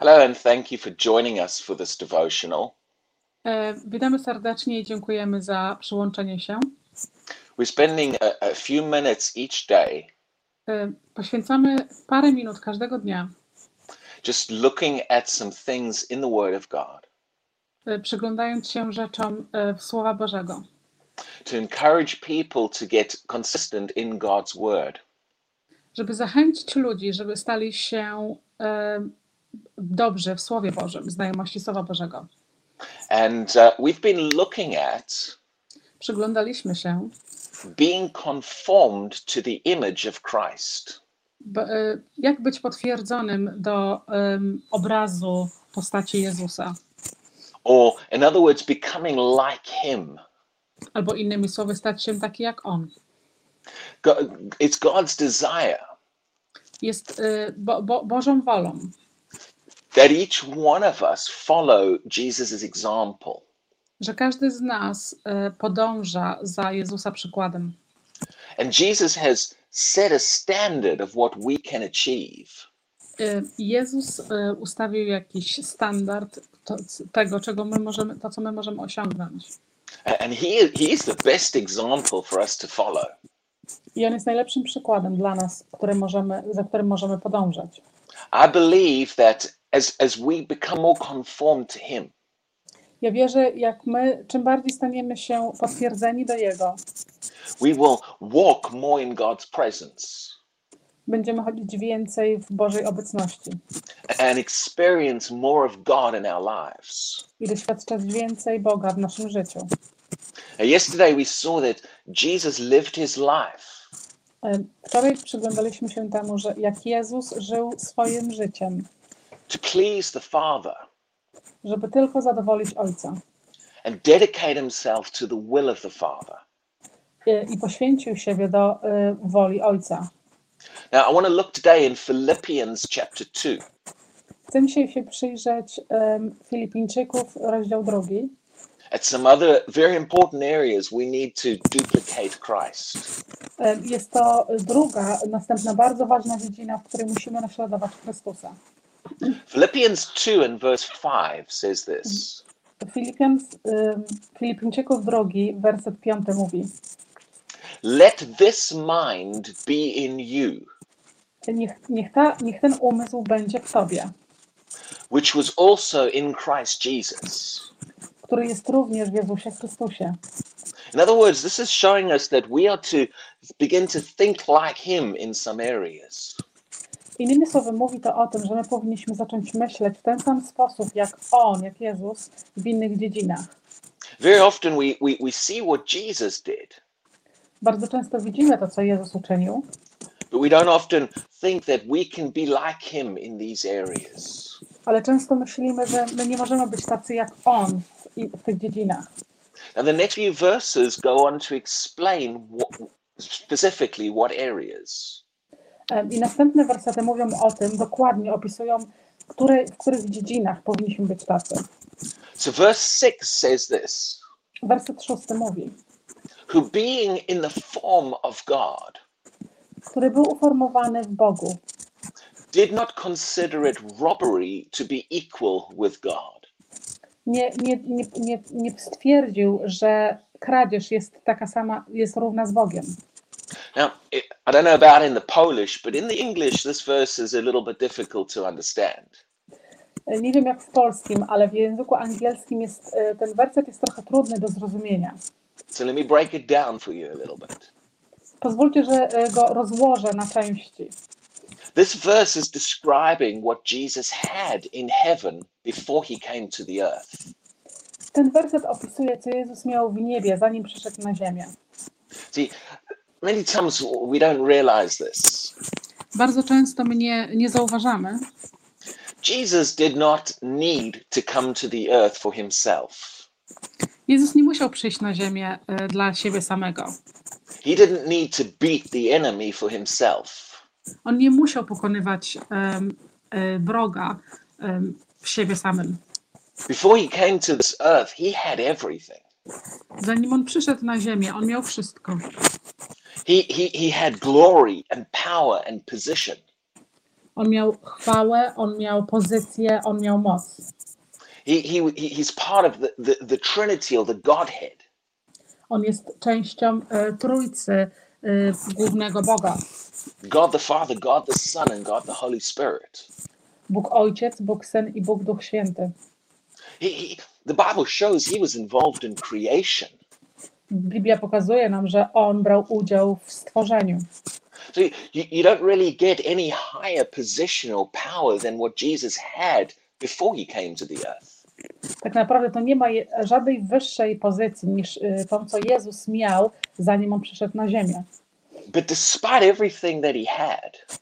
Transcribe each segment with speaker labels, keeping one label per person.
Speaker 1: Hello, and thank you for joining us for this devotional.
Speaker 2: E, Witamy serdecznie i dziękujemy za przyłączenie się.
Speaker 1: We're spending a, a few minutes each day
Speaker 2: E, Poświęcamy parę minut każdego dnia,
Speaker 1: just looking at some things in the Word of God
Speaker 2: e, przyglądając się rzeczom e, w Słowa Bożego,
Speaker 1: to encourage people to get consistent in God's Word.
Speaker 2: żeby zachęcić ludzi, żeby stali się e, dobrzy w Słowie Bożym, znajomości Słowa Bożego.
Speaker 1: And uh, we've been looking at
Speaker 2: Przyglądaliśmy się,
Speaker 1: being conformed to the image of Christ.
Speaker 2: e, jak być potwierdzonym do em, obrazu postaci Jezusa,
Speaker 1: Or, in other words, becoming like Him.
Speaker 2: albo innymi słowy, stać się taki jak On.
Speaker 1: Go- It's God's desire
Speaker 2: Jest e, bo, bo, Bożą wolą,
Speaker 1: that each one of us follow Jesus' example.
Speaker 2: że każdy z nas e, podąża za Jezusa przykładem.
Speaker 1: And Jesus has set a standard of what we can achieve.
Speaker 2: E, Jezus e, ustawił jakiś standard to, tego, czego my możemy, to, co my możemy osiągnąć.
Speaker 1: And he, he is the best example for us to follow.
Speaker 2: I on jest najlepszym przykładem dla nas, który możemy, za którym możemy podążać.
Speaker 1: I believe that as, as we become more conformed to him,
Speaker 2: Ja wierzę, jak my, czym bardziej staniemy się potwierdzeni do Jego,
Speaker 1: we will walk more in God's presence
Speaker 2: będziemy chodzić więcej w Bożej obecności.
Speaker 1: and experience more of God in our lives.
Speaker 2: i doświadczać więcej Boga w naszym życiu.
Speaker 1: Now, yesterday we saw that Jesus lived his life.
Speaker 2: E, Wczoraj przyglądaliśmy się temu, że jak Jezus żył swoim życiem,
Speaker 1: to please the Father
Speaker 2: żeby tylko zadowolić Ojca.
Speaker 1: and dedicate himself to the will of the Father.
Speaker 2: e, i poświęcił siebie do e, woli Ojca.
Speaker 1: Now, I want to look today in Philippians chapter 2.
Speaker 2: Chcę dzisiaj się przyjrzeć em, Filipińczyków, rozdział drugi,
Speaker 1: At some other very important areas, we need to duplicate Christ.
Speaker 2: Jest to druga, następna bardzo ważna dziedzina, w której musimy naśladować Chrystusa.
Speaker 1: Philippians 2 and verse 5 says this
Speaker 2: Filipian, em, um, Filipińczyków drugi, werset piąty mówi
Speaker 1: Let this mind be in you,
Speaker 2: niech, niech, ta, niech ten umysł będzie w Tobie,
Speaker 1: which was also in Christ Jesus.
Speaker 2: który jest również w Jezusie Chrystusie.
Speaker 1: In other words, this is showing us that we are to begin to think like Him in some areas.
Speaker 2: Innymi słowy, mówi to o tym, że my powinniśmy zacząć myśleć w ten sam sposób, jak On, jak Jezus w innych dziedzinach.
Speaker 1: Very often we, we, we see what Jesus did,
Speaker 2: Bardzo często widzimy to, co Jezus uczynił,
Speaker 1: but we don't often think that we can be like Him in these areas.
Speaker 2: ale często myślimy, że my nie możemy być tacy jak On w, w tych dziedzinach.
Speaker 1: Now, the next few verses go on to explain what, specifically what areas.
Speaker 2: I następne wersety mówią o tym, dokładnie opisują, które, w których dziedzinach powinniśmy być tacy.
Speaker 1: So, verse 6 says this
Speaker 2: Werset mówi,
Speaker 1: Who being in the form of God
Speaker 2: który był uformowany w Bogu,
Speaker 1: did not consider it robbery to be equal with God,
Speaker 2: nie, nie, nie, nie, nie stwierdził, że kradzież jest taka sama, jest równa z Bogiem.
Speaker 1: Now, it, I don't know about in the Polish, but in the English, this verse is a little bit difficult to understand.
Speaker 2: E, Nie wiem jak w polskim, ale w języku angielskim jest, e, ten werset jest trochę trudny do zrozumienia.
Speaker 1: So let me break it down for you a little bit.
Speaker 2: Pozwólcie, że e, go rozłożę na części.
Speaker 1: This verse is describing what Jesus had in heaven before he came to the earth.
Speaker 2: Ten werset opisuje, co Jezus miał w niebie, zanim przyszedł na ziemię.
Speaker 1: See, many times we don't realize this.
Speaker 2: Bardzo często my nie, nie zauważamy,
Speaker 1: Jesus did not need to come to the earth for himself.
Speaker 2: Jezus nie musiał przyjść na ziemię e, dla siebie samego.
Speaker 1: He didn't need to beat the enemy for himself.
Speaker 2: On nie musiał pokonywać e, wroga em, w siebie samym.
Speaker 1: Before he came to this earth, he had everything.
Speaker 2: Zanim on przyszedł na ziemię, on miał wszystko.
Speaker 1: He, he, he had glory and power and position.
Speaker 2: On miał chwałę, on miał pozycję, on miał moc.
Speaker 1: He, he, he- he's part of the, the, the Trinity or the Godhead.
Speaker 2: On jest częścią e, trójcy e, głównego Boga.
Speaker 1: God the Father, God the Son, and God the Holy Spirit.
Speaker 2: Bóg Ojciec, Bóg Syn i Bóg Duch Święty.
Speaker 1: He, he, the Bible shows he was involved in creation.
Speaker 2: Biblia pokazuje nam, że on brał udział w stworzeniu.
Speaker 1: So you, you don't really get any higher positional power than what Jesus had before he came to the earth.
Speaker 2: Tak naprawdę to nie ma żadnej wyższej pozycji niż y, tą, co Jezus miał, zanim on przyszedł na ziemię.
Speaker 1: But despite everything that he had,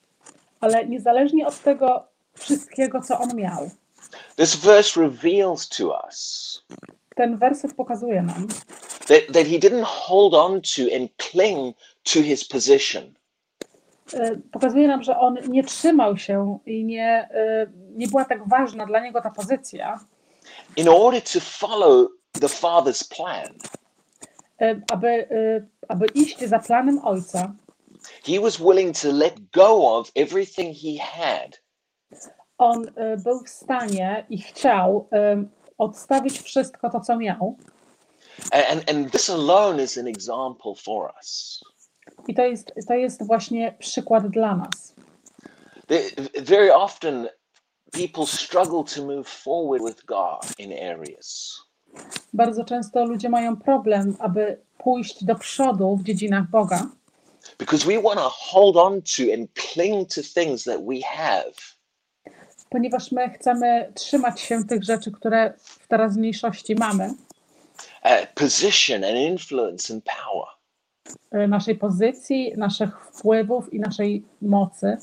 Speaker 2: Ale niezależnie od tego wszystkiego, co on miał,
Speaker 1: this verse reveals to us
Speaker 2: ten werset pokazuje nam,
Speaker 1: that, that he didn't hold on to and cling to his position.
Speaker 2: y, pokazuje nam, że on nie trzymał się i nie, y, nie była tak ważna dla niego ta pozycja,
Speaker 1: In order to follow the Father's plan,
Speaker 2: y, aby, aby iść za planem Ojca.
Speaker 1: he was willing to let go of everything he had
Speaker 2: On y, był w stanie i chciał y, odstawić wszystko to, co miał.
Speaker 1: And, and this alone is an example for us.
Speaker 2: I to jest, to jest właśnie przykład dla nas.
Speaker 1: The- Very often, people struggle to move forward with God in areas.
Speaker 2: Bardzo często ludzie mają problem, aby pójść do przodu w dziedzinach Boga,
Speaker 1: because we want to hold on to and cling to things that we have.
Speaker 2: Ponieważ my chcemy trzymać się tych rzeczy, które w teraźniejszości mamy,
Speaker 1: Uh, position and influence and power.
Speaker 2: y, naszej pozycji, naszych wpływów i naszej mocy,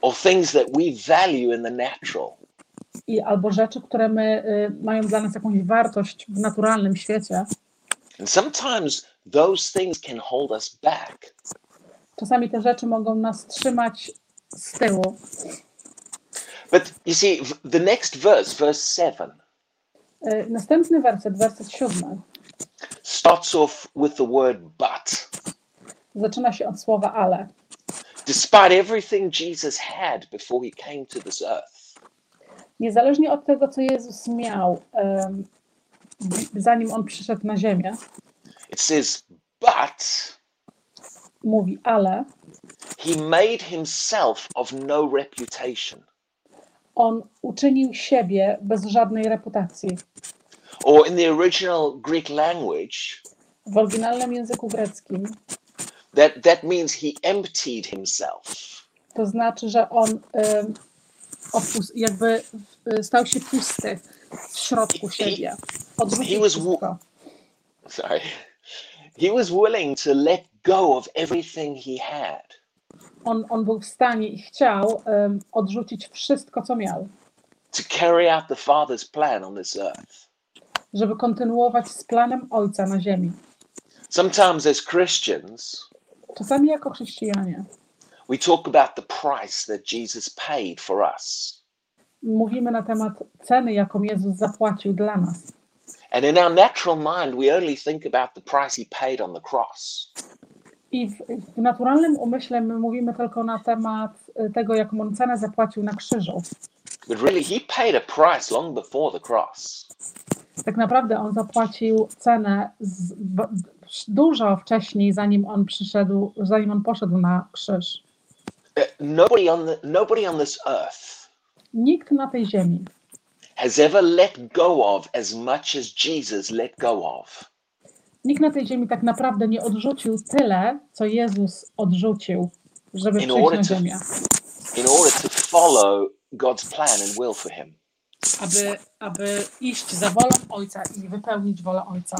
Speaker 1: Or things that we value in the natural.
Speaker 2: i albo rzeczy, które my, y, mają dla nas jakąś wartość w naturalnym świecie.
Speaker 1: And sometimes those things can hold us back.
Speaker 2: Czasami te rzeczy mogą nas trzymać z tyłu.
Speaker 1: But you see, the next verse, verse 7,
Speaker 2: Następny werset, werset siódmy,
Speaker 1: starts off with the word but.
Speaker 2: zaczyna się od słowa ale.
Speaker 1: Despite everything Jesus had before he came to this earth,
Speaker 2: Niezależnie od tego, co Jezus miał, em, zanim on przyszedł na ziemię,
Speaker 1: it says, but
Speaker 2: mówi ale,
Speaker 1: he made himself of no reputation.
Speaker 2: On uczynił siebie bez żadnej reputacji.
Speaker 1: Or in the original Greek language,
Speaker 2: W oryginalnym języku greckim
Speaker 1: that, that means he emptied himself.
Speaker 2: to znaczy, że on opus- jakby y, stał się pusty w środku siebie.
Speaker 1: He
Speaker 2: Odrzucił
Speaker 1: was
Speaker 2: wszystko.
Speaker 1: Sorry. He was willing to let go of everything he had
Speaker 2: On, on był w stanie i chciał em, odrzucić wszystko, co miał,
Speaker 1: to carry out the Father's plan on this earth.
Speaker 2: żeby kontynuować z planem Ojca na ziemi.
Speaker 1: Sometimes, as Christians,
Speaker 2: Czasami jako chrześcijanie
Speaker 1: we talk about the price that Jesus paid for us.
Speaker 2: mówimy na temat ceny, jaką Jezus zapłacił dla nas.
Speaker 1: And in our natural mind, we only think about the price he paid on the cross.
Speaker 2: I w, w naturalnym umyśle my mówimy tylko na temat y, tego, jaką on cenę zapłacił na krzyżu.
Speaker 1: But really, he paid a price long before the cross.
Speaker 2: Tak naprawdę on zapłacił cenę z, b, dużo wcześniej, zanim on przyszedł, zanim on poszedł na krzyż.
Speaker 1: Uh, Nobody on, the, nobody on this earth
Speaker 2: Nikt na tej ziemi
Speaker 1: has ever let go of as much as Jesus let go of.
Speaker 2: Nikt na tej ziemi tak naprawdę nie odrzucił tyle, co Jezus odrzucił, żeby
Speaker 1: In order
Speaker 2: na
Speaker 1: to-
Speaker 2: ziemię,
Speaker 1: in order to follow God's plan and will for him.
Speaker 2: aby, aby iść za wolą Ojca i wypełnić wolę Ojca.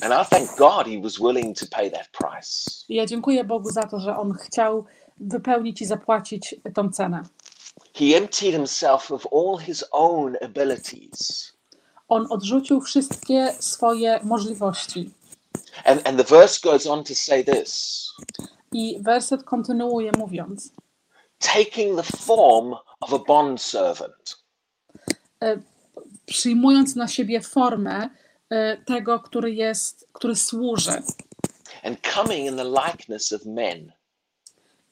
Speaker 1: And I thank God he was willing to pay that price.
Speaker 2: I ja dziękuję Bogu za to, że On chciał wypełnić i zapłacić tą cenę.
Speaker 1: He emptied himself of all his own abilities.
Speaker 2: On odrzucił wszystkie swoje możliwości.
Speaker 1: And, and the verse goes on to say this
Speaker 2: I werset kontynuuje mówiąc,
Speaker 1: taking the form of a bondservant.
Speaker 2: przyjmując na siebie formę e, tego, który jest, który służy
Speaker 1: and coming in the likeness of men.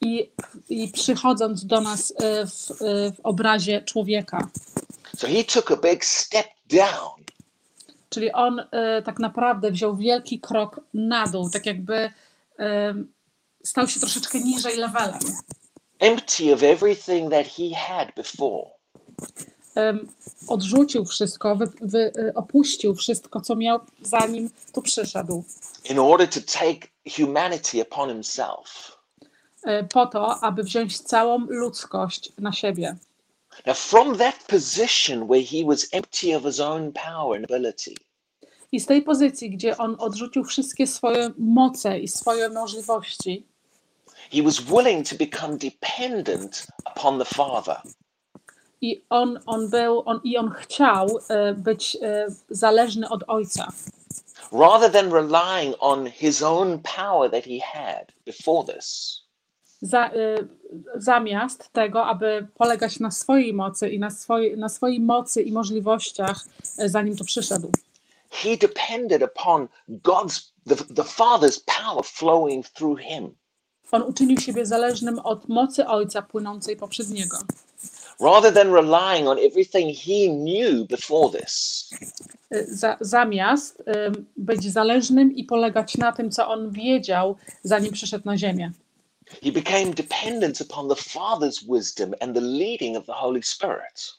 Speaker 2: i, i przychodząc do nas e, w, e, w obrazie człowieka.
Speaker 1: So he took a big step down.
Speaker 2: Czyli on e, tak naprawdę wziął wielki krok na dół, tak jakby e, stał się troszeczkę niżej levelem.
Speaker 1: empty of everything that he had before.
Speaker 2: Em, odrzucił wszystko, wy, wy, e, opuścił wszystko, co miał zanim tu przyszedł.
Speaker 1: in order to take humanity upon himself.
Speaker 2: E, po to, aby wziąć całą ludzkość na siebie.
Speaker 1: Now, from that position where he was empty of his own power and ability,
Speaker 2: I z tej pozycji, gdzie on odrzucił wszystkie swoje moce i swoje możliwości,
Speaker 1: he was willing to become dependent upon the Father.
Speaker 2: i on, on był, on, i on chciał e, być e, zależny od Ojca.
Speaker 1: Rather than relying on his own power that he had before this,
Speaker 2: Za, e, zamiast tego, aby polegać na swojej mocy i na, swojej na swojej mocy i możliwościach, e, zanim tu przyszedł.
Speaker 1: he depended upon God's, the, the Father's power flowing through him.
Speaker 2: On uczynił siebie zależnym od mocy Ojca płynącej poprzez niego.
Speaker 1: Rather than relying on everything he knew before this,
Speaker 2: E, Za, zamiast em, być zależnym i polegać na tym, co on wiedział, zanim przyszedł na ziemię.
Speaker 1: He became dependent upon the Father's wisdom and the leading of the Holy Spirit.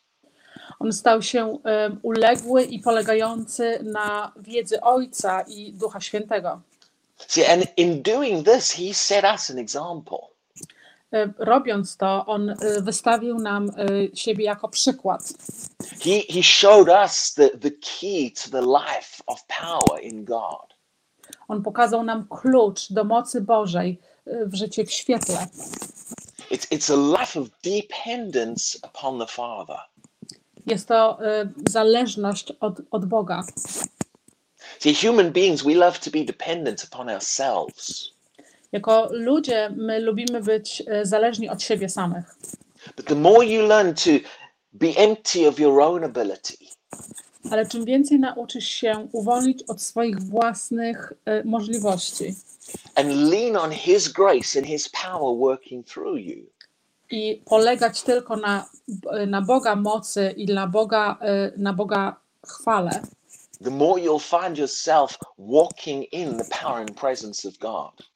Speaker 2: On stał się em, uległy i polegający na wiedzy Ojca i Ducha Świętego.
Speaker 1: See, and in doing this, he set us an example.
Speaker 2: Robiąc to, on e, wystawił nam e, siebie jako przykład.
Speaker 1: He, he showed us the, the key to the life of power in God.
Speaker 2: On pokazał nam klucz do mocy Bożej w życiu w świetle.
Speaker 1: It's, it's a life of dependence upon the Father.
Speaker 2: Jest to e, zależność od, od Boga.
Speaker 1: See, human beings, we love to be dependent upon ourselves.
Speaker 2: Jako ludzie my lubimy być e, zależni od siebie samych.
Speaker 1: But the more you learn to be empty of your own ability,
Speaker 2: Ale czym więcej nauczysz się uwolnić od swoich własnych e, możliwości
Speaker 1: and lean on His grace and His power working through you,
Speaker 2: i polegać tylko na, na Boga mocy i dla Boga, e, na Boga chwale,
Speaker 1: the more you'll find yourself walking in the power and presence of God.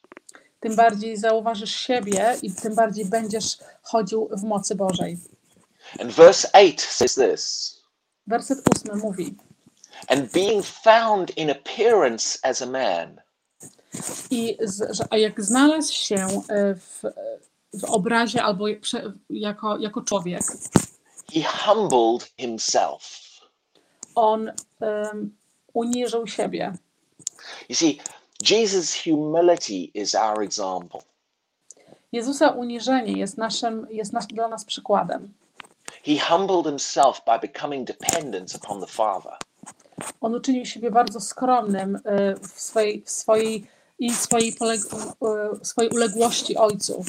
Speaker 2: tym bardziej zauważysz siebie i tym bardziej będziesz chodził w mocy Bożej.
Speaker 1: And verse 8 says this
Speaker 2: Werset ósmy mówi:
Speaker 1: And being found in appearance as a man,
Speaker 2: I z, że, a jak znalazł się e, w, w obrazie albo jako, jako człowiek,
Speaker 1: he humbled himself.
Speaker 2: on em, uniżył siebie.
Speaker 1: You see, Jesus' humility is our example.
Speaker 2: Jezusa uniżenie jest, naszym, jest nas, dla nas przykładem.
Speaker 1: He humbled himself by becoming dependent upon the Father.
Speaker 2: On uczynił siebie bardzo skromnym e, w swojej, w swojej i swojej, poleg, e, swojej uległości Ojcu.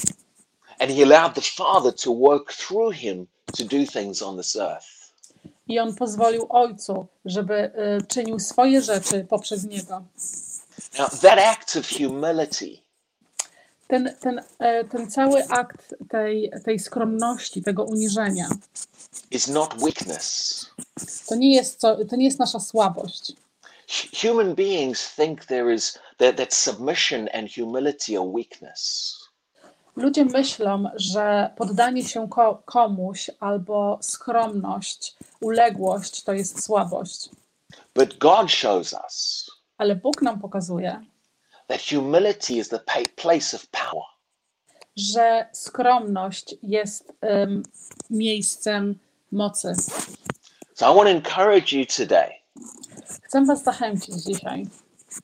Speaker 1: And he allowed the Father to work through him to do things on this earth.
Speaker 2: I on pozwolił Ojcu, żeby e, czynił swoje rzeczy poprzez Niego.
Speaker 1: Now, that act of humility
Speaker 2: Ten, ten, e, ten cały akt tej, tej skromności, tego uniżenia,
Speaker 1: is not weakness.
Speaker 2: to nie jest, co, to nie jest nasza słabość.
Speaker 1: Hu- Human beings think there is that, that submission and humility are weakness.
Speaker 2: Ludzie myślą, że poddanie się ko- komuś albo skromność, uległość to jest słabość.
Speaker 1: But God shows us
Speaker 2: Ale Bóg nam pokazuje,
Speaker 1: that humility is the place of power.
Speaker 2: że skromność jest em, miejscem mocy.
Speaker 1: So I want to encourage you today
Speaker 2: Chcę Was zachęcić dzisiaj,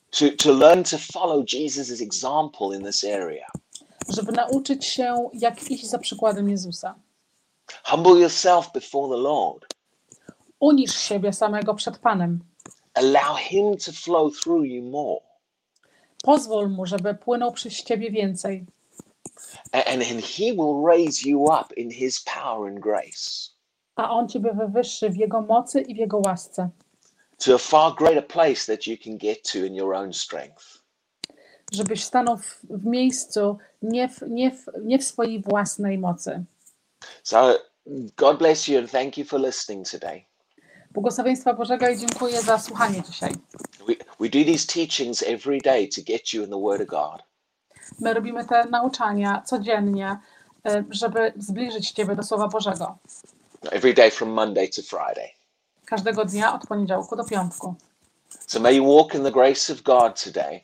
Speaker 1: to, to learn to follow Jesus' example in this area.
Speaker 2: żeby nauczyć się, jak iść za przykładem Jezusa.
Speaker 1: Humble yourself before the Lord.
Speaker 2: Unisz siebie samego przed Panem.
Speaker 1: Allow Him to flow through you more.
Speaker 2: Pozwól Mu, żeby płynął przez Ciebie więcej.
Speaker 1: And, and He will raise you up in His power and grace
Speaker 2: a On Ciebie wywyższy w Jego mocy i w Jego łasce.
Speaker 1: To a far greater place that you can get to in your own strength.
Speaker 2: żebyś stanął w, w miejscu nie w, nie, w, nie w swojej własnej mocy.
Speaker 1: So, God bless you and thank you for listening today.
Speaker 2: Błogosławieństwa Bożego i dziękuję za słuchanie dzisiaj.
Speaker 1: We, we do these teachings every day to get you in the Word of God.
Speaker 2: My robimy te nauczania codziennie, y, żeby zbliżyć Ciebie do Słowa Bożego.
Speaker 1: Every day from Monday to Friday.
Speaker 2: Każdego dnia od poniedziałku do piątku.
Speaker 1: So may you walk in the grace of God today.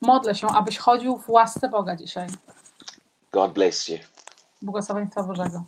Speaker 2: Modlę się, abyś chodził w łasce Boga dzisiaj.
Speaker 1: God bless you.
Speaker 2: Błogosławieństwa Bożego.